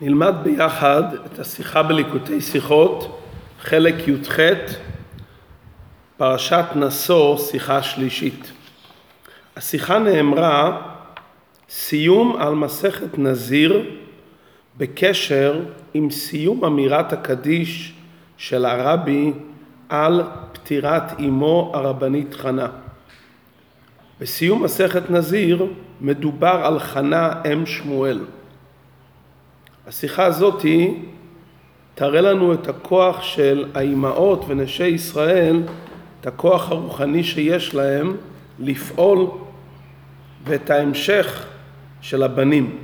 נלמד ביחד את השיחה בליקוטי שיחות, חלק י"ח, פרשת נשוא, שיחה שלישית. השיחה נאמרה סיום על מסכת נזיר בקשר עם סיום אמירת הקדיש של הרבי על פטירת אמו הרבנית חנה. בסיום מסכת נזיר מדובר על חנה אם שמואל. השיחה הזאת תראה לנו את הכוח של האימהות ונשי ישראל, את הכוח הרוחני שיש להם לפעול ואת ההמשך של הבנים.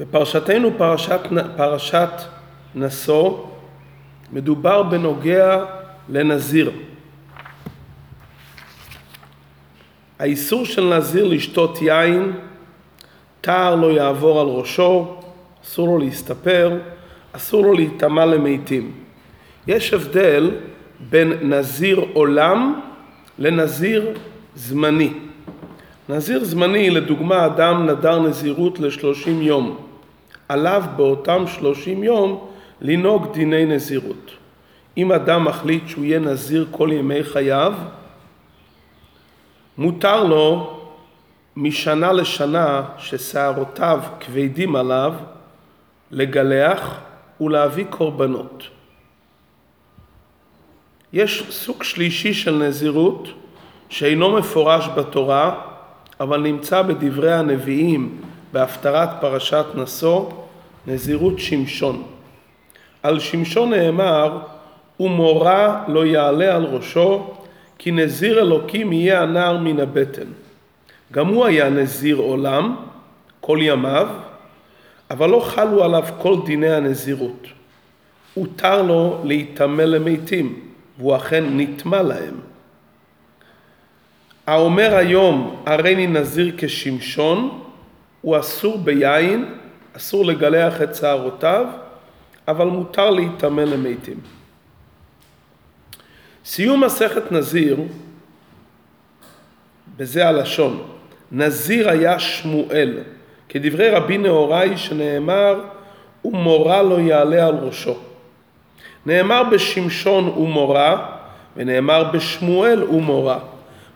בפרשתנו פרשת, פרשת נשוא מדובר בנוגע לנזיר. האיסור של נזיר לשתות יין, תער לא יעבור על ראשו, אסור לו להסתפר, אסור לו להיטמע למתים. יש הבדל בין נזיר עולם לנזיר זמני. נזיר זמני, לדוגמה, אדם נדר נזירות לשלושים יום. עליו באותם שלושים יום לנהוג דיני נזירות. אם אדם מחליט שהוא יהיה נזיר כל ימי חייו, מותר לו משנה לשנה ששערותיו כבדים עליו לגלח ולהביא קורבנות. יש סוג שלישי של נזירות שאינו מפורש בתורה אבל נמצא בדברי הנביאים בהפטרת פרשת נשוא, נזירות שמשון. על שמשון נאמר, ומורה לא יעלה על ראשו, כי נזיר אלוקים יהיה הנער מן הבטן. גם הוא היה נזיר עולם, כל ימיו, אבל לא חלו עליו כל דיני הנזירות. הותר לו להיטמא למתים, והוא אכן נטמא להם. האומר היום הריני נזיר כשמשון, הוא אסור ביין, אסור לגלח את שערותיו, אבל מותר להיטמא למתים. סיום מסכת נזיר, בזה הלשון, נזיר היה שמואל, כדברי רבי נהוראי שנאמר, ומורה לא יעלה על ראשו. נאמר בשמשון ומורה, ונאמר בשמואל ומורה.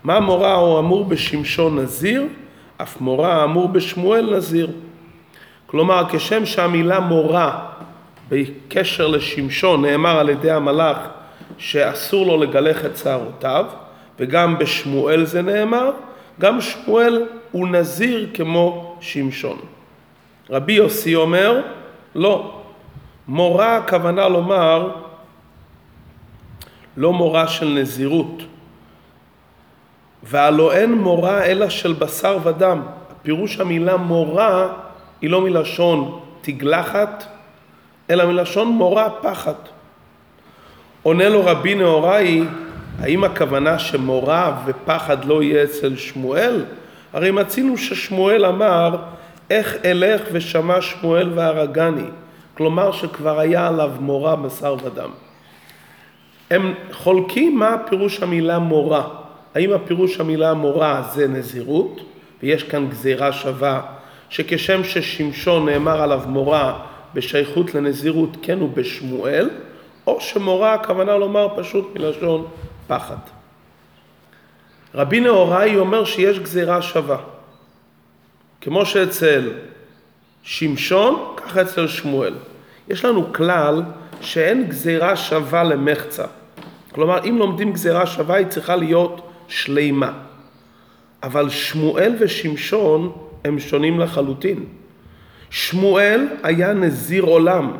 מה מורה הוא אמור בשמשון נזיר? אף מורה האמור בשמואל נזיר. כלומר, כשם שהמילה מורה בקשר לשמשון נאמר על ידי המלאך שאסור לו לגלח את שערותיו, וגם בשמואל זה נאמר, גם שמואל הוא נזיר כמו שמשון. רבי יוסי אומר, לא. מורה הכוונה לומר לא מורה של נזירות, והלא אין מורה אלא של בשר ודם. פירוש המילה מורה היא לא מלשון תגלחת, אלא מלשון מורה פחד. עונה לו רבי נהוראי, האם הכוונה שמורה ופחד לא יהיה אצל שמואל? הרי מצינו ששמואל אמר, איך אלך ושמע שמואל והרגני. כלומר שכבר היה עליו מורה בשר ודם. הם חולקים מה פירוש המילה מורה. האם הפירוש המילה מורה זה נזירות, ויש כאן גזירה שווה, שכשם ששמשון נאמר עליו מורה בשייכות לנזירות כן הוא בשמואל, או שמורה הכוונה לומר פשוט מלשון פחד. רבי נהוראי אומר שיש גזירה שווה. כמו שאצל שמשון, ככה אצל שמואל. יש לנו כלל שאין גזירה שווה למחצה. כלומר, אם לומדים גזירה שווה, היא צריכה להיות שלימה. אבל שמואל ושמשון הם שונים לחלוטין. שמואל היה נזיר עולם,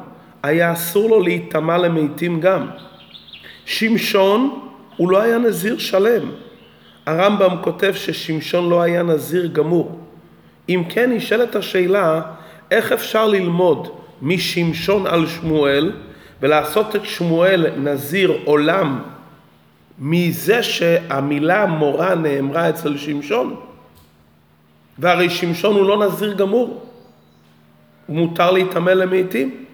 היה אסור לו להיטמע למתים גם. שמשון הוא לא היה נזיר שלם. הרמב"ם כותב ששמשון לא היה נזיר גמור. אם כן נשאלת השאלה איך אפשר ללמוד משמשון על שמואל ולעשות את שמואל נזיר עולם מזה שהמילה מורה נאמרה אצל שמשון. והרי שמשון הוא לא נזיר גמור, מותר להיטמא למתים.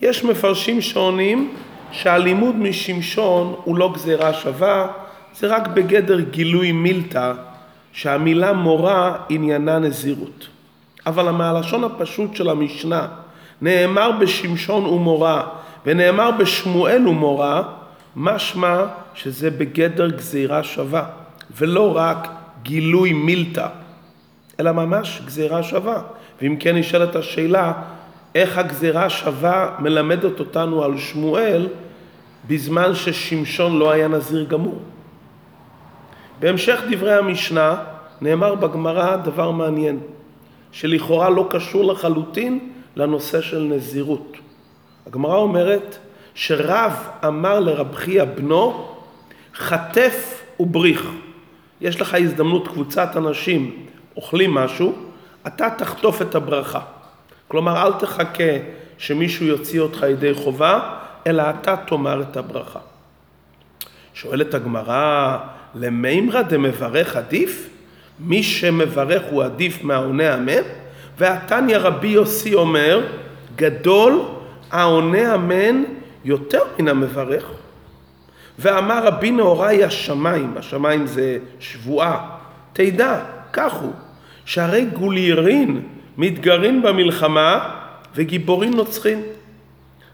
יש מפרשים שעונים שהלימוד משמשון הוא לא גזירה שווה, זה רק בגדר גילוי מילתא, שהמילה מורה עניינה נזירות. אבל מהלשון הפשוט של המשנה, נאמר בשמשון ומורה, ונאמר בשמואל ומורה, משמע שזה בגדר גזירה שווה, ולא רק גילוי מילתא, אלא ממש גזירה שווה. ואם כן נשאלת השאלה, איך הגזירה השווה מלמדת אותנו על שמואל בזמן ששמשון לא היה נזיר גמור. בהמשך דברי המשנה נאמר בגמרא דבר מעניין, שלכאורה לא קשור לחלוטין לנושא של נזירות. הגמרא אומרת שרב אמר לרב חייא בנו, חטף ובריך. יש לך הזדמנות, קבוצת אנשים אוכלים משהו, אתה תחטוף את הברכה. כלומר, אל תחכה שמישהו יוציא אותך ידי חובה, אלא אתה תאמר את הברכה. שואלת הגמרא, למימרא דמברך עדיף? מי שמברך הוא עדיף מהעונה אמן? והתניא רבי יוסי אומר, גדול העונה אמן יותר מן המברך. ואמר רבי נהוראי השמיים, השמיים זה שבועה, תדע, כך הוא, שהרי גוליירין מתגרין במלחמה וגיבורים נוצחים.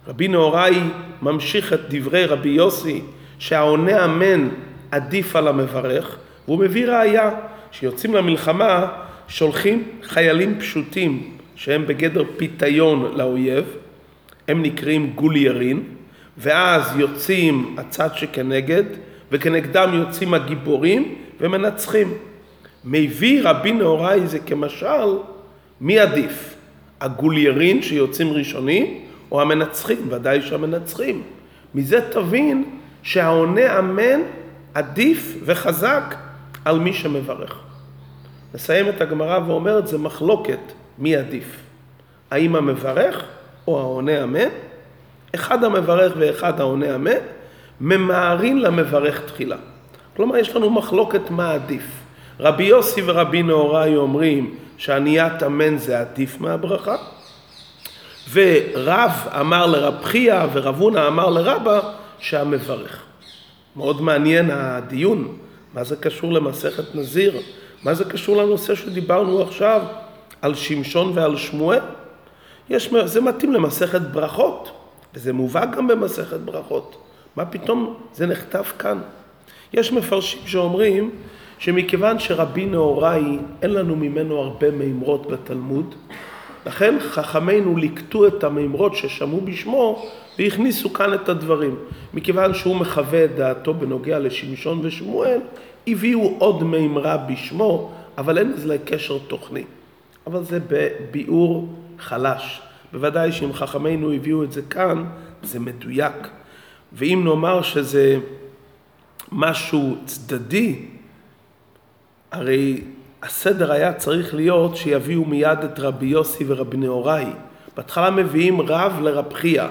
רבי נהוראי ממשיך את דברי רבי יוסי שהעונה אמן עדיף על המברך והוא מביא ראיה שיוצאים למלחמה שולחים חיילים פשוטים שהם בגדר פיתיון לאויב הם נקראים גוליירין ואז יוצאים הצד שכנגד וכנגדם יוצאים הגיבורים ומנצחים. מביא רבי נהוראי זה כמשל מי עדיף? הגוליירין שיוצאים ראשונים או המנצחים? ודאי שהמנצחים. מזה תבין שהעונה אמן עדיף וחזק על מי שמברך. נסיים את הגמרא ואומרת זה מחלוקת מי עדיף. האם המברך או העונה אמן? אחד המברך ואחד העונה אמן, ממהרים למברך תחילה. כלומר יש לנו מחלוקת מה עדיף. רבי יוסי ורבי נהוראי אומרים שעניית אמן זה עדיף מהברכה, ורב אמר לרב חייא ורב הונא אמר לרבא שהמברך. מאוד מעניין הדיון, מה זה קשור למסכת נזיר, מה זה קשור לנושא שדיברנו עכשיו על שמשון ועל שמואל. יש, זה מתאים למסכת ברכות, וזה מובא גם במסכת ברכות. מה פתאום זה נכתב כאן? יש מפרשים שאומרים שמכיוון שרבי נהוראי אין לנו ממנו הרבה מימרות בתלמוד, לכן חכמינו ליקטו את המימרות ששמעו בשמו והכניסו כאן את הדברים. מכיוון שהוא מחווה את דעתו בנוגע לשמשון ושמואל, הביאו עוד מימרה בשמו, אבל אין לזה קשר תוכני. אבל זה בביאור חלש. בוודאי שאם חכמינו הביאו את זה כאן, זה מדויק. ואם נאמר שזה משהו צדדי, הרי הסדר היה צריך להיות שיביאו מיד את רבי יוסי ורבי נהוראי. בהתחלה מביאים רב לרב חייא,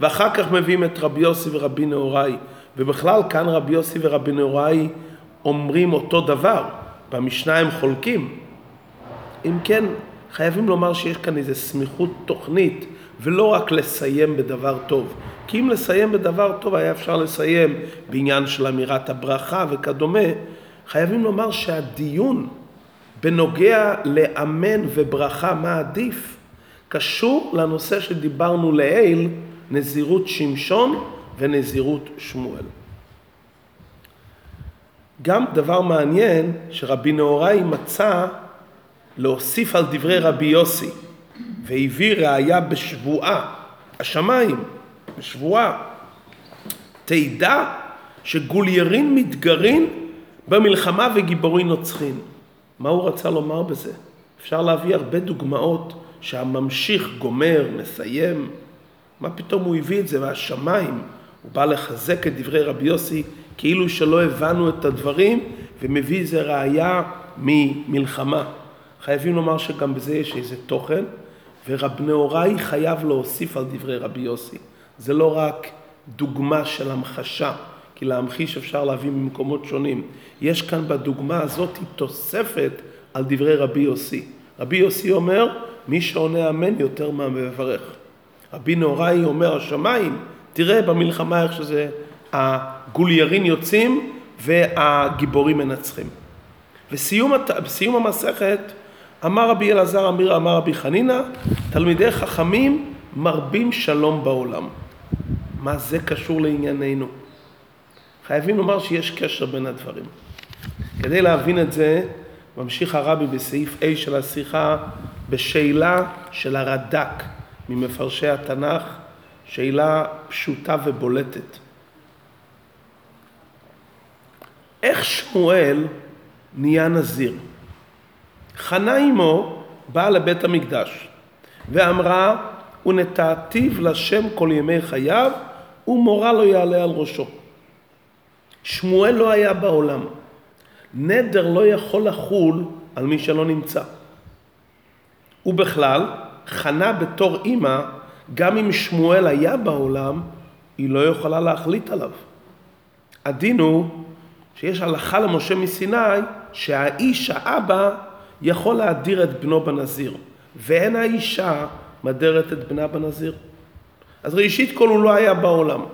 ואחר כך מביאים את רבי יוסי ורבי נהוראי. ובכלל כאן רבי יוסי ורבי נהוראי אומרים אותו דבר, במשנה הם חולקים. אם כן, חייבים לומר שיש כאן איזו סמיכות תוכנית, ולא רק לסיים בדבר טוב. כי אם לסיים בדבר טוב היה אפשר לסיים בעניין של אמירת הברכה וכדומה, חייבים לומר שהדיון בנוגע לאמן וברכה מה עדיף, קשור לנושא שדיברנו לעיל, נזירות שמשון ונזירות שמואל. גם דבר מעניין שרבי נהוראי מצא להוסיף על דברי רבי יוסי והביא ראיה בשבועה, השמיים, בשבועה. תדע שגוליירין מתגרין במלחמה וגיבורים נוצחים. מה הוא רצה לומר בזה? אפשר להביא הרבה דוגמאות שהממשיך גומר, מסיים. מה פתאום הוא הביא את זה מהשמיים? הוא בא לחזק את דברי רבי יוסי כאילו שלא הבנו את הדברים ומביא איזה ראייה ממלחמה. חייבים לומר שגם בזה יש איזה תוכן ורב נהוראי חייב להוסיף על דברי רבי יוסי. זה לא רק דוגמה של המחשה, כי להמחיש אפשר להביא ממקומות שונים. יש כאן בדוגמה הזאת תוספת על דברי רבי יוסי. רבי יוסי אומר, מי שעונה אמן יותר מהמברך. רבי נהוראי אומר, השמיים, תראה במלחמה איך שזה, הגוליירים יוצאים והגיבורים מנצחים. וסיום המסכת, אמר רבי אלעזר אמיר אמר רבי חנינא, תלמידי חכמים מרבים שלום בעולם. מה זה קשור לענייננו? חייבים לומר שיש קשר בין הדברים. כדי להבין את זה, ממשיך הרבי בסעיף A של השיחה בשאלה של הרד"ק ממפרשי התנ"ך, שאלה פשוטה ובולטת. איך שמואל נהיה נזיר? חנה אמו באה לבית המקדש ואמרה ונטעתיו לשם כל ימי חייו ומורה לא יעלה על ראשו. שמואל לא היה בעולם. נדר לא יכול לחול על מי שלא נמצא. ובכלל, חנה בתור אימא, גם אם שמואל היה בעולם, היא לא יכולה להחליט עליו. הדין הוא שיש הלכה למשה מסיני שהאיש, האבא, יכול להדיר את בנו בנזיר, ואין האישה מדרת את בנה בנזיר. אז ראשית כל הוא לא היה בעולם.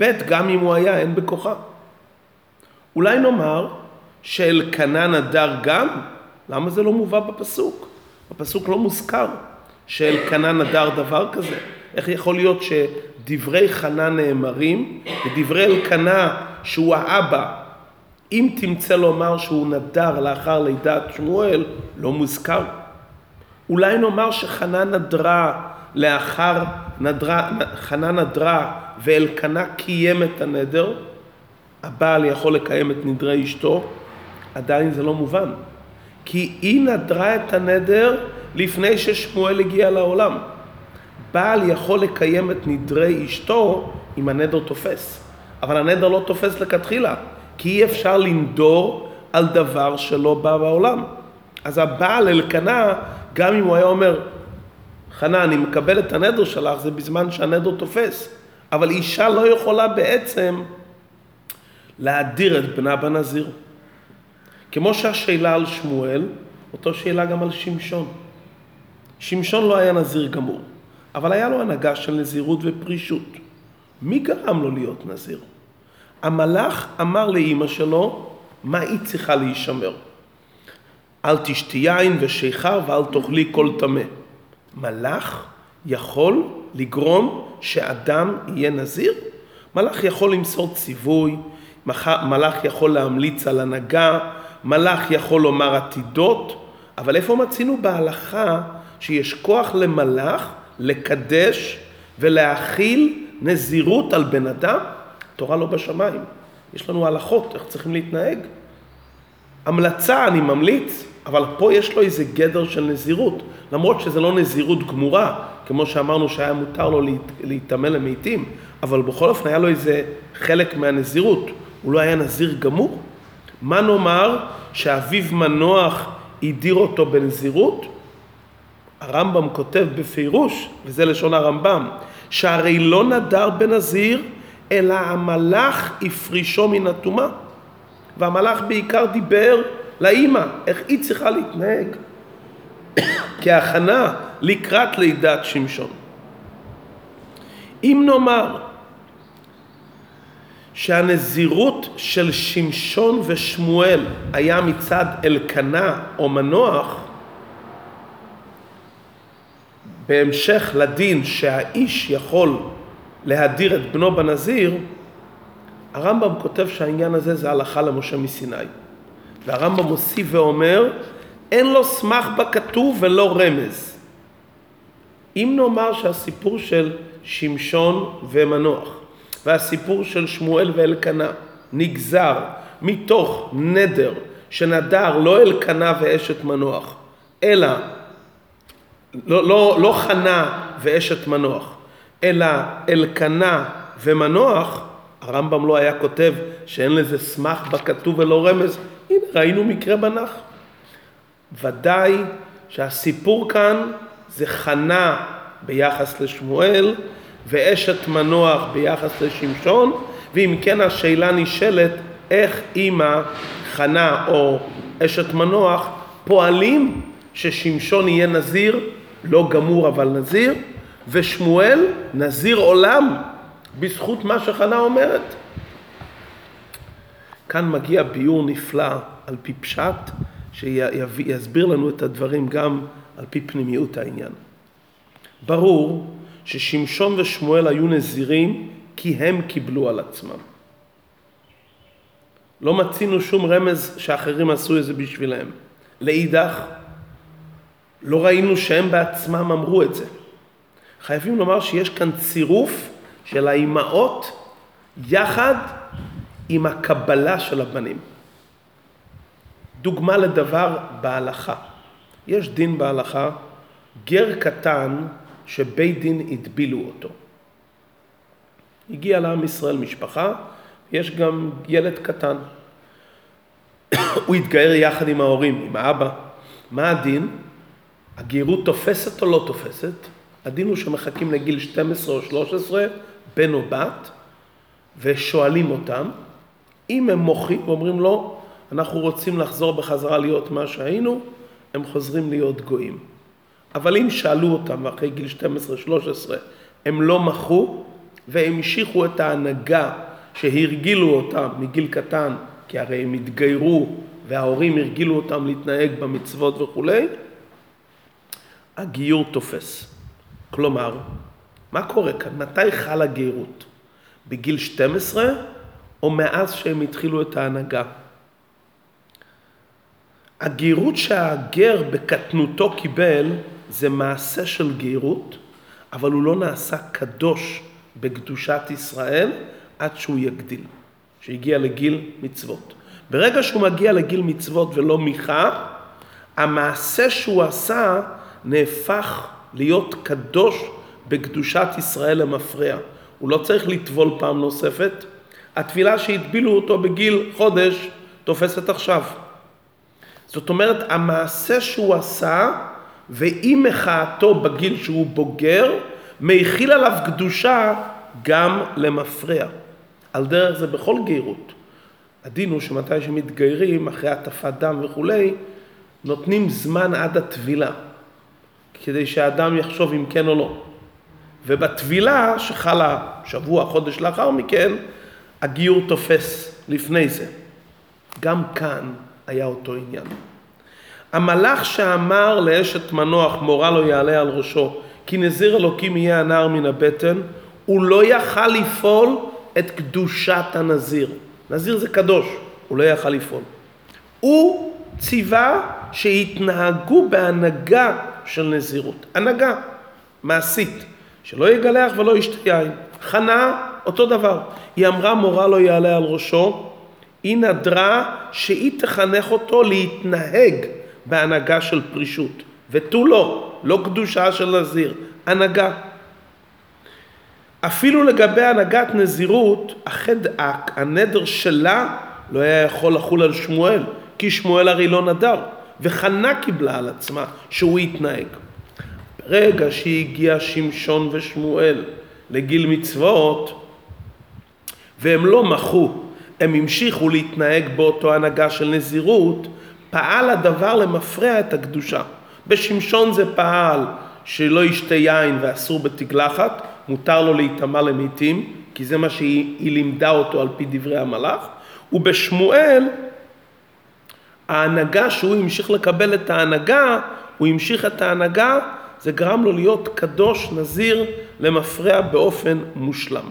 ב' גם אם הוא היה, אין בכוחה. אולי נאמר שאלקנה נדר גם? למה זה לא מובא בפסוק? בפסוק לא מוזכר שאלקנה נדר דבר כזה. איך יכול להיות שדברי חנה נאמרים ודברי אלקנה שהוא האבא, אם תמצא לומר שהוא נדר לאחר לידת שמואל, לא מוזכר. אולי נאמר שחנה נדרה לאחר, נדרה, חנה נדרה ואלקנה קיים את הנדר, הבעל יכול לקיים את נדרי אשתו, עדיין זה לא מובן. כי היא נדרה את הנדר לפני ששמואל הגיע לעולם. בעל יכול לקיים את נדרי אשתו אם הנדר תופס, אבל הנדר לא תופס לכתחילה, כי אי אפשר לנדור על דבר שלא בא בעולם. אז הבעל אלקנה, גם אם הוא היה אומר, חנה, אני מקבל את הנדר שלך, זה בזמן שהנדר תופס. אבל אישה לא יכולה בעצם להדיר את בנה בנזיר. כמו שהשאלה על שמואל, אותו שאלה גם על שמשון. שמשון לא היה נזיר גמור, אבל היה לו הנהגה של נזירות ופרישות. מי גרם לו להיות נזיר? המלאך אמר לאימא שלו מה היא צריכה להישמר. אל תשתי יין ושיכר ואל תאכלי כל טמא. מלאך יכול לגרום שאדם יהיה נזיר? מלאך יכול למסור ציווי, מלאך יכול להמליץ על הנהגה, מלאך יכול לומר עתידות, אבל איפה מצינו בהלכה שיש כוח למלאך לקדש ולהכיל נזירות על בן אדם? תורה לא בשמיים. יש לנו הלכות, איך צריכים להתנהג. המלצה, אני ממליץ, אבל פה יש לו איזה גדר של נזירות, למרות שזה לא נזירות גמורה, כמו שאמרנו שהיה מותר לו להיטמא למתים, אבל בכל אופן היה לו איזה חלק מהנזירות, הוא לא היה נזיר גמור. מה נאמר שאביו מנוח הדיר אותו בנזירות? הרמב"ם כותב בפירוש, וזה לשון הרמב"ם, שהרי לא נדר בנזיר, אלא המלאך הפרישו מן הטומאה. והמלאך בעיקר דיבר לאימא, איך היא צריכה להתנהג כהכנה לקראת לידת שמשון. אם נאמר שהנזירות של שמשון ושמואל היה מצד אלקנה או מנוח, בהמשך לדין שהאיש יכול להדיר את בנו בנזיר, הרמב"ם כותב שהעניין הזה זה הלכה למשה מסיני. והרמב"ם מוסיף ואומר, אין לו סמך בכתוב ולא רמז. אם נאמר שהסיפור של שמשון ומנוח והסיפור של שמואל ואלקנה נגזר מתוך נדר שנדר לא אלקנה ואשת מנוח, אלא לא, לא, לא חנה ואשת מנוח, אלא אלקנה ומנוח, הרמב"ם לא היה כותב שאין לזה סמך בכתוב ולא רמז, הנה ראינו מקרה בנח. ודאי שהסיפור כאן זה חנה ביחס לשמואל ואשת מנוח ביחס לשמשון, ואם כן השאלה נשאלת איך אימא חנה או אשת מנוח פועלים ששמשון יהיה נזיר, לא גמור אבל נזיר, ושמואל נזיר עולם בזכות מה שחנה אומרת. כאן מגיע ביור נפלא על פי פשט שיסביר לנו את הדברים גם על פי פנימיות העניין. ברור ששמשון ושמואל היו נזירים כי הם קיבלו על עצמם. לא מצינו שום רמז שאחרים עשו את זה בשבילם. לאידך, לא ראינו שהם בעצמם אמרו את זה. חייבים לומר שיש כאן צירוף של האימהות יחד עם הקבלה של הבנים. דוגמה לדבר בהלכה. יש דין בהלכה, גר קטן שבית דין הטבילו אותו. הגיע לעם ישראל משפחה, יש גם ילד קטן. הוא התגייר יחד עם ההורים, עם האבא. מה הדין? הגרות תופסת או לא תופסת? הדין הוא שמחכים לגיל 12 או 13, בן או בת, ושואלים אותם. אם הם מוחים ואומרים לו, אנחנו רוצים לחזור בחזרה להיות מה שהיינו, הם חוזרים להיות גויים. אבל אם שאלו אותם אחרי גיל 12-13, הם לא מחו והמשיכו את ההנהגה שהרגילו אותם מגיל קטן, כי הרי הם התגיירו וההורים הרגילו אותם להתנהג במצוות וכולי, הגיור תופס. כלומר, מה קורה כאן? מתי חלה גיירות? בגיל 12 או מאז שהם התחילו את ההנהגה? הגיירות שהגר בקטנותו קיבל זה מעשה של גיירות, אבל הוא לא נעשה קדוש בקדושת ישראל עד שהוא יגדיל, שהגיע לגיל מצוות. ברגע שהוא מגיע לגיל מצוות ולא מיכה, המעשה שהוא עשה נהפך להיות קדוש בקדושת ישראל למפרע. הוא לא צריך לטבול פעם נוספת. הטבילה שהטבילו אותו בגיל חודש תופסת עכשיו. זאת אומרת, המעשה שהוא עשה ואי מחאתו בגיל שהוא בוגר, מאכיל עליו קדושה גם למפרע. על דרך זה בכל גיירות. הדין הוא שמתי שמתגיירים, אחרי הטפת דם וכולי, נותנים זמן עד הטבילה, כדי שהאדם יחשוב אם כן או לא. ובטבילה, שחלה שבוע, חודש לאחר מכן, הגיור תופס לפני זה. גם כאן היה אותו עניין. המלאך שאמר לאשת מנוח מורה לא יעלה על ראשו כי נזיר אלוקים יהיה הנער מן הבטן הוא לא יכל לפעול את קדושת הנזיר. נזיר זה קדוש, הוא לא יכל לפעול. הוא ציווה שיתנהגו בהנהגה של נזירות. הנהגה מעשית, שלא יגלח ולא ישתה יין. חנה, אותו דבר. היא אמרה מורה לא יעלה על ראשו, היא נדרה שהיא תחנך אותו להתנהג בהנהגה של פרישות. ותו לא, לא קדושה של נזיר, הנהגה. אפילו לגבי הנהגת נזירות, החד, הנדר שלה לא היה יכול לחול על שמואל, כי שמואל הרי לא נדר, וחנה קיבלה על עצמה שהוא יתנהג. ברגע שהגיע שמשון ושמואל לגיל מצוות, והם לא מחו, הם המשיכו להתנהג באותו הנהגה של נזירות, פעל הדבר למפרע את הקדושה. בשמשון זה פעל שלא ישתה יין ואסור בתגלחת, מותר לו להיטמע למתים, כי זה מה שהיא לימדה אותו על פי דברי המלאך, ובשמואל ההנהגה שהוא המשיך לקבל את ההנהגה, הוא המשיך את ההנהגה, זה גרם לו להיות קדוש, נזיר, למפרע באופן מושלם.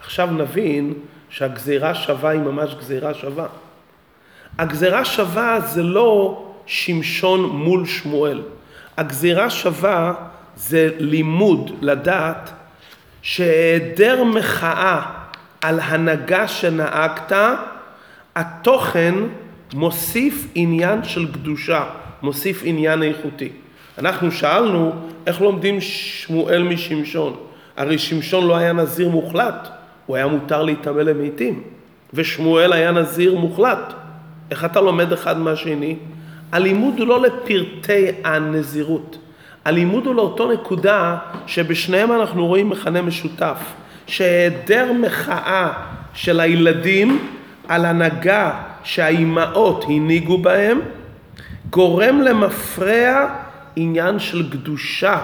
עכשיו נבין שהגזירה שווה היא ממש גזירה שווה. הגזירה שווה זה לא שמשון מול שמואל. הגזירה שווה זה לימוד לדעת שהיעדר מחאה על הנהגה שנהגת, התוכן מוסיף עניין של קדושה, מוסיף עניין איכותי. אנחנו שאלנו איך לומדים שמואל משמשון. הרי שמשון לא היה נזיר מוחלט, הוא היה מותר להיטמא למתים, ושמואל היה נזיר מוחלט. איך אתה לומד אחד מהשני? הלימוד הוא לא לפרטי הנזירות. הלימוד הוא לאותו נקודה שבשניהם אנחנו רואים מכנה משותף, שהיעדר מחאה של הילדים על הנהגה שהאימהות הנהיגו בהם, גורם למפרע עניין של קדושה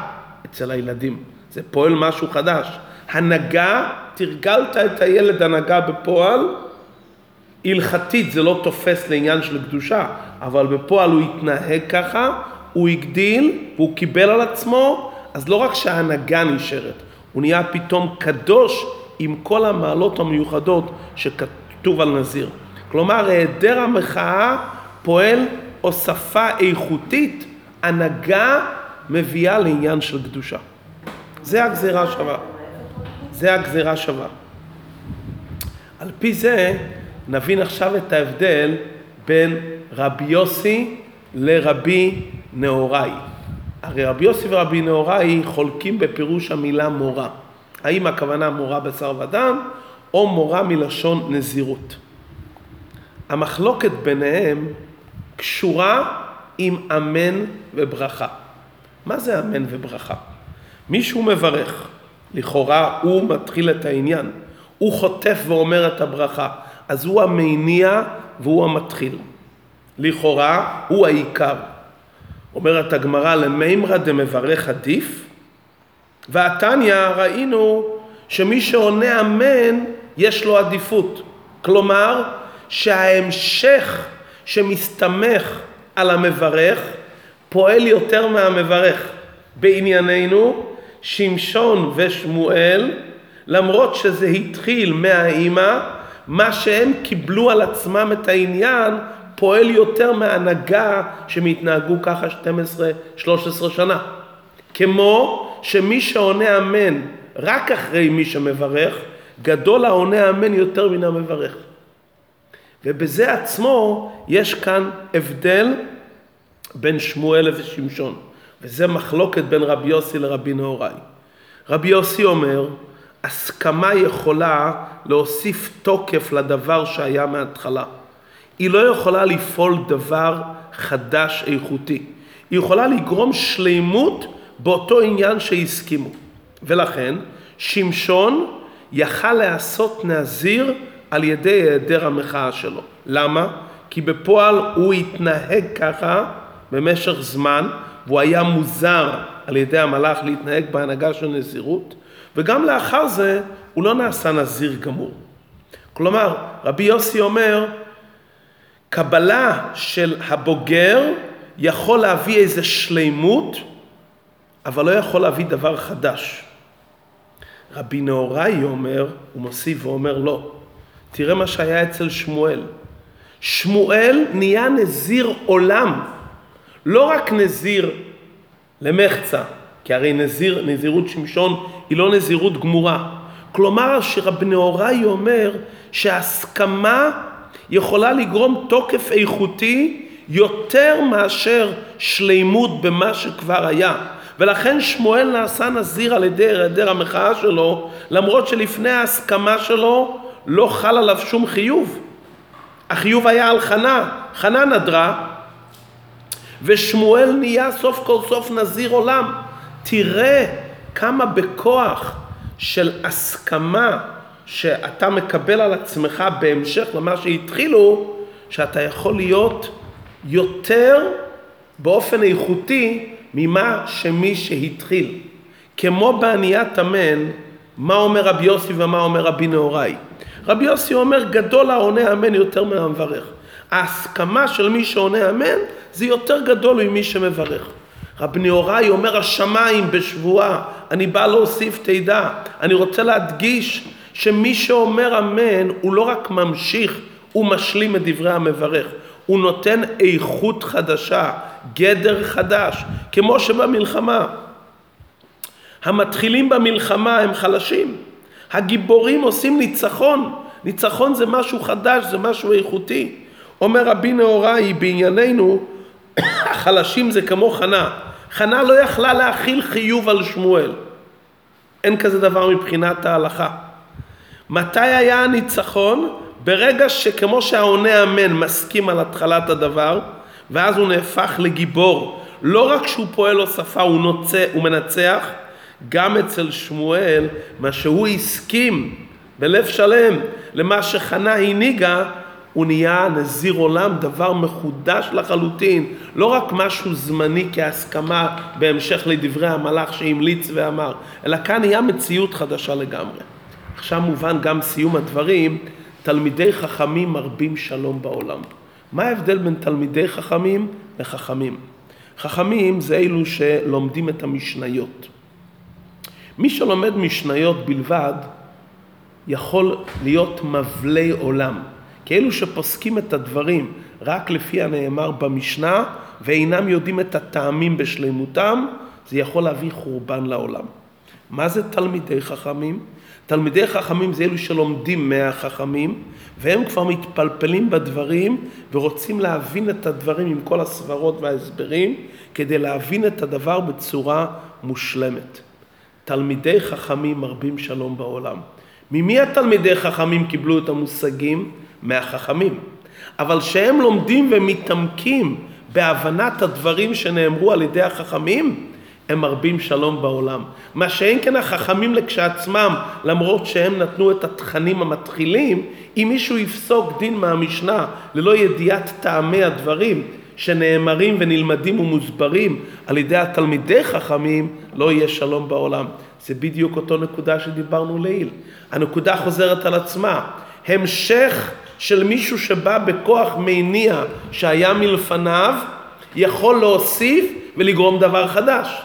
אצל הילדים. זה פועל משהו חדש. הנהגה, תרגלת את הילד הנהגה בפועל, הלכתית זה לא תופס לעניין של קדושה, אבל בפועל הוא התנהג ככה, הוא הגדיל והוא קיבל על עצמו, אז לא רק שההנהגה נשארת, הוא נהיה פתאום קדוש עם כל המעלות המיוחדות שכתוב על נזיר. כלומר, היעדר המחאה פועל הוספה איכותית, הנהגה מביאה לעניין של קדושה. זה הגזירה שווה. זה הגזירה שווה. על פי זה נבין עכשיו את ההבדל בין רבי יוסי לרבי נהוראי. הרי רבי יוסי ורבי נהוראי חולקים בפירוש המילה מורה. האם הכוונה מורה בשר ודם או מורה מלשון נזירות. המחלוקת ביניהם קשורה עם אמן וברכה. מה זה אמן וברכה? מישהו מברך, לכאורה הוא מתחיל את העניין, הוא חוטף ואומר את הברכה, אז הוא המניע והוא המתחיל. לכאורה הוא העיקר. אומרת הגמרא למימרא דמברך עדיף, והתניא ראינו שמי שעונה אמן יש לו עדיפות. כלומר שההמשך שמסתמך על המברך פועל יותר מהמברך. בענייננו שמשון ושמואל למרות שזה התחיל מהאימא מה שהם קיבלו על עצמם את העניין פועל יותר מהנהגה שהם התנהגו ככה 12-13 שנה. כמו שמי שעונה אמן רק אחרי מי שמברך, גדול העונה אמן יותר מן המברך. ובזה עצמו יש כאן הבדל בין שמואל ושמשון, וזה מחלוקת בין רבי יוסי לרבי נהוראי. רבי יוסי אומר, הסכמה יכולה להוסיף תוקף לדבר שהיה מההתחלה. היא לא יכולה לפעול דבר חדש איכותי. היא יכולה לגרום שלימות באותו עניין שהסכימו. ולכן שמשון יכל לעשות נזיר על ידי היעדר המחאה שלו. למה? כי בפועל הוא התנהג ככה במשך זמן, והוא היה מוזר על ידי המלאך להתנהג בהנהגה של נזירות, וגם לאחר זה הוא לא נעשה נזיר גמור. כלומר, רבי יוסי אומר, קבלה של הבוגר יכול להביא איזה שלימות, אבל לא יכול להביא דבר חדש. רבי נהוראי אומר, הוא מוסיף ואומר לא. תראה מה שהיה אצל שמואל. שמואל נהיה נזיר עולם, לא רק נזיר למחצה, כי הרי נזיר, נזירות שמשון היא לא נזירות גמורה. כלומר שרבי נהוראי אומר שהסכמה יכולה לגרום תוקף איכותי יותר מאשר שלימות במה שכבר היה. ולכן שמואל נעשה נזיר על ידי היעדר המחאה שלו, למרות שלפני ההסכמה שלו לא חל עליו שום חיוב. החיוב היה על חנה, חנה נדרה, ושמואל נהיה סוף כל סוף נזיר עולם. תראה כמה בכוח של הסכמה שאתה מקבל על עצמך בהמשך למה שהתחילו, שאתה יכול להיות יותר באופן איכותי ממה שמי שהתחיל. כמו בעניית המן, מה אומר רבי יוסי ומה אומר רבי נהוראי. רבי יוסי אומר גדול העונה אמן יותר מהמברך. ההסכמה של מי שעונה אמן זה יותר גדול ממי שמברך. רבי נהוראי אומר השמיים בשבועה, אני בא להוסיף תדע, אני רוצה להדגיש שמי שאומר אמן הוא לא רק ממשיך, הוא משלים את דברי המברך, הוא נותן איכות חדשה, גדר חדש, כמו שבמלחמה. המתחילים במלחמה הם חלשים, הגיבורים עושים ניצחון, ניצחון זה משהו חדש, זה משהו איכותי. אומר רבי נהוראי בענייננו, החלשים זה כמו חנה. חנה לא יכלה להכיל חיוב על שמואל. אין כזה דבר מבחינת ההלכה. מתי היה הניצחון? ברגע שכמו שהעונה אמן מסכים על התחלת הדבר, ואז הוא נהפך לגיבור. לא רק שהוא פועל הוספה, הוא, נוצא, הוא מנצח, גם אצל שמואל, מה שהוא הסכים בלב שלם למה שחנה הנהיגה, הוא נהיה נזיר עולם, דבר מחודש לחלוטין, לא רק משהו זמני כהסכמה בהמשך לדברי המלאך שהמליץ ואמר, אלא כאן נהיה מציאות חדשה לגמרי. עכשיו מובן גם סיום הדברים, תלמידי חכמים מרבים שלום בעולם. מה ההבדל בין תלמידי חכמים לחכמים? חכמים זה אלו שלומדים את המשניות. מי שלומד משניות בלבד יכול להיות מבלי עולם. כאלו שפוסקים את הדברים רק לפי הנאמר במשנה ואינם יודעים את הטעמים בשלמותם, זה יכול להביא חורבן לעולם. מה זה תלמידי חכמים? תלמידי חכמים זה אלו שלומדים מהחכמים והם כבר מתפלפלים בדברים ורוצים להבין את הדברים עם כל הסברות וההסברים כדי להבין את הדבר בצורה מושלמת. תלמידי חכמים מרבים שלום בעולם. ממי התלמידי חכמים קיבלו את המושגים? מהחכמים. אבל שהם לומדים ומתעמקים בהבנת הדברים שנאמרו על ידי החכמים, הם מרבים שלום בעולם. מה שאין כן החכמים לכשעצמם, למרות שהם נתנו את התכנים המתחילים, אם מישהו יפסוק דין מהמשנה ללא ידיעת טעמי הדברים שנאמרים ונלמדים ומוסברים על ידי התלמידי חכמים, לא יהיה שלום בעולם. זה בדיוק אותו נקודה שדיברנו לעיל. הנקודה חוזרת על עצמה. המשך של מישהו שבא בכוח מניע שהיה מלפניו, יכול להוסיף ולגרום דבר חדש.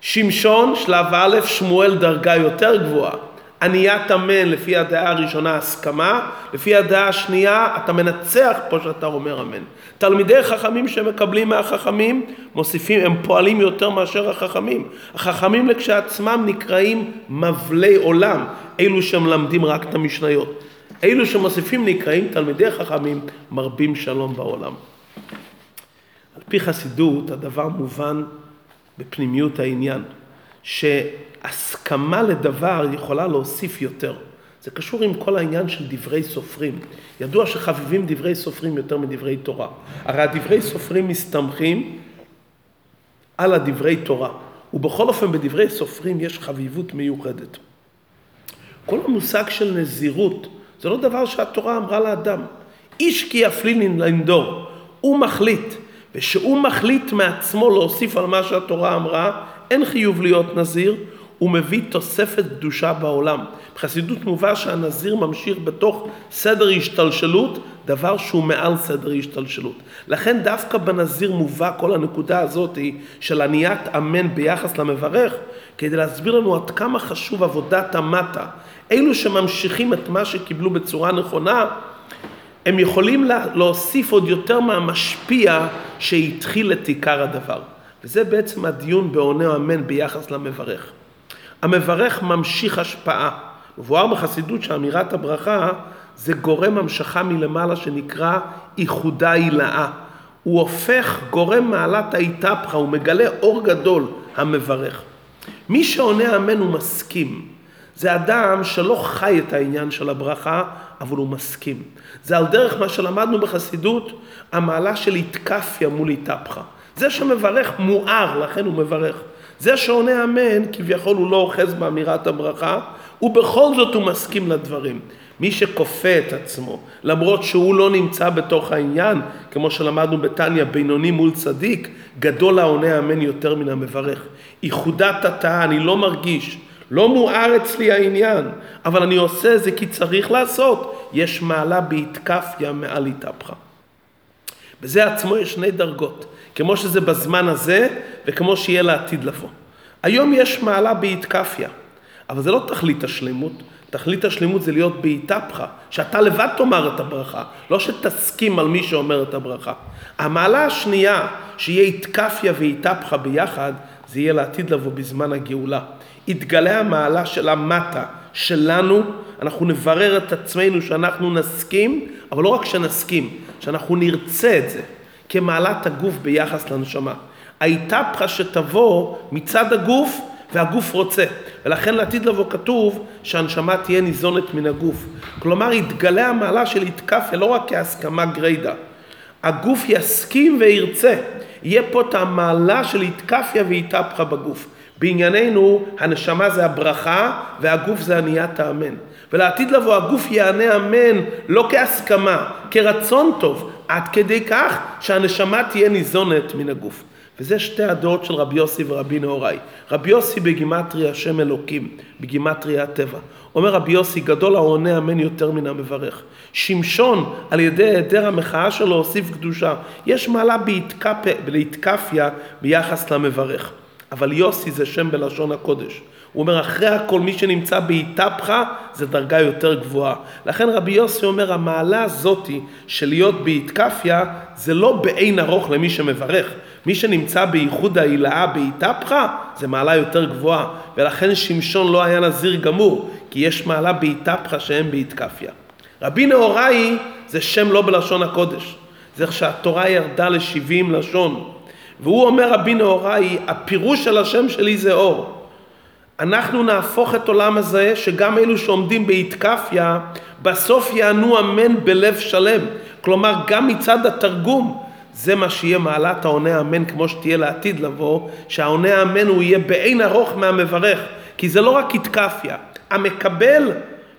שמשון, שלב א', שמואל דרגה יותר גבוהה. עניית אמן לפי הדעה הראשונה הסכמה, לפי הדעה השנייה אתה מנצח פה שאתה אומר אמן. תלמידי חכמים שמקבלים מהחכמים מוסיפים, הם פועלים יותר מאשר החכמים. החכמים לכשעצמם נקראים מבלי עולם, אלו שמלמדים רק את המשניות. אלו שמוסיפים נקראים תלמידי חכמים מרבים שלום בעולם. על פי חסידות הדבר מובן בפנימיות העניין, שהסכמה לדבר יכולה להוסיף יותר. זה קשור עם כל העניין של דברי סופרים. ידוע שחביבים דברי סופרים יותר מדברי תורה. הרי הדברי סופרים מסתמכים על הדברי תורה, ובכל אופן בדברי סופרים יש חביבות מיוחדת. כל המושג של נזירות זה לא דבר שהתורה אמרה לאדם. איש כי יפלין לנדור, הוא מחליט, ושהוא מחליט מעצמו להוסיף על מה שהתורה אמרה, אין חיוב להיות נזיר, הוא מביא תוספת קדושה בעולם. בחסידות מובא שהנזיר ממשיך בתוך סדר השתלשלות, דבר שהוא מעל סדר השתלשלות. לכן דווקא בנזיר מובא כל הנקודה הזאת של עניית אמן ביחס למברך, כדי להסביר לנו עד כמה חשוב עבודת המטה. אלו שממשיכים את מה שקיבלו בצורה נכונה, הם יכולים להוסיף עוד יותר מהמשפיע שהתחיל את עיקר הדבר. וזה בעצם הדיון בעונה אמן ביחס למברך. המברך ממשיך השפעה. מבואר בחסידות שאמירת הברכה זה גורם המשכה מלמעלה שנקרא איחודה הילאה. הוא הופך גורם מעלת האיתפחה, הוא מגלה אור גדול, המברך. מי שעונה אמן הוא מסכים. זה אדם שלא חי את העניין של הברכה, אבל הוא מסכים. זה על דרך מה שלמדנו בחסידות, המעלה של איתקפיה מול איתפחה. זה שמברך מואר, לכן הוא מברך. זה שעונה אמן, כביכול הוא לא אוחז באמירת הברכה, ובכל זאת הוא מסכים לדברים. מי שכופה את עצמו, למרות שהוא לא נמצא בתוך העניין, כמו שלמדנו בתניא, בינוני מול צדיק, גדול העונה אמן יותר מן המברך. איחודת התאה, אני לא מרגיש, לא מואר אצלי העניין, אבל אני עושה זה כי צריך לעשות. יש מעלה בהתקפיה מעל התהפכה. בזה עצמו יש שני דרגות, כמו שזה בזמן הזה וכמו שיהיה לעתיד לבוא. היום יש מעלה בהתקפיה, אבל זה לא תכלית השלמות. תכלית השלמות זה להיות בהתהפכה, שאתה לבד תאמר את הברכה, לא שתסכים על מי שאומר את הברכה. המעלה השנייה, שיהיה התקפיה והתהפכה ביחד, זה יהיה לעתיד לבוא בזמן הגאולה. יתגלה המעלה של המטה שלנו, אנחנו נברר את עצמנו שאנחנו נסכים, אבל לא רק שנסכים, שאנחנו נרצה את זה, כמעלת הגוף ביחס לנשמה. האיתפחה שתבוא מצד הגוף והגוף רוצה. ולכן לעתיד לבוא כתוב שהנשמה תהיה ניזונת מן הגוף. כלומר, יתגלה המעלה של איתקפיה לא רק כהסכמה גרידא. הגוף יסכים וירצה. יהיה פה את המעלה של איתקפיה ואיתפחה בגוף. בענייננו הנשמה זה הברכה והגוף זה עניית האמן. ולעתיד לבוא הגוף יענה אמן לא כהסכמה, כרצון טוב, עד כדי כך שהנשמה תהיה ניזונת מן הגוף. וזה שתי הדעות של רבי יוסי ורבי נהוראי. רבי יוסי בגימטרי השם אלוקים, בגימטרי הטבע. אומר רבי יוסי, גדול העונה אמן יותר מן המברך. שמשון, על ידי היעדר המחאה שלו, הוסיף קדושה. יש מעלה בהתקפיה ביחס למברך. אבל יוסי זה שם בלשון הקודש. הוא אומר, אחרי הכל, מי שנמצא בהתהפכה, זה דרגה יותר גבוהה. לכן רבי יוסי אומר, המעלה הזאתי של להיות בהתקפיה, זה לא באין ארוך למי שמברך. מי שנמצא בייחוד ההילאה בהתהפכה, זה מעלה יותר גבוהה. ולכן שמשון לא היה נזיר גמור, כי יש מעלה בהתהפכה שהם בהתקפיה. רבי נהוראי זה שם לא בלשון הקודש. זה איך שהתורה ירדה לשבעים לשון. והוא אומר רבי נהוראי, הפירוש של השם שלי זה אור. אנחנו נהפוך את עולם הזה, שגם אלו שעומדים בהתקפיה, בסוף יענו אמן בלב שלם. כלומר, גם מצד התרגום, זה מה שיהיה מעלת העונה אמן כמו שתהיה לעתיד לבוא, שהעונה אמן הוא יהיה באין ארוך מהמברך. כי זה לא רק התקפיה, המקבל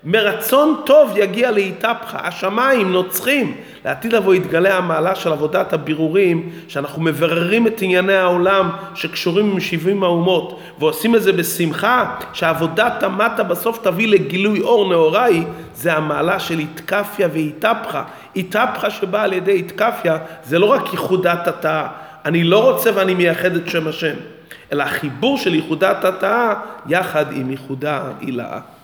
מרצון טוב יגיע להתהפכה, השמיים נוצחים. לעתיד לבוא יתגלה המעלה של עבודת הבירורים, שאנחנו מבררים את ענייני העולם שקשורים עם שבעים האומות, ועושים את זה בשמחה, שעבודת המטה בסוף תביא לגילוי אור נאוראי, זה המעלה של התקפיה והתהפכה. התהפכה שבאה על ידי התקפיה, זה לא רק ייחודת התאה, אני לא רוצה ואני מייחד את שם השם, אלא החיבור של ייחודת התאה יחד עם ייחודה הילאה.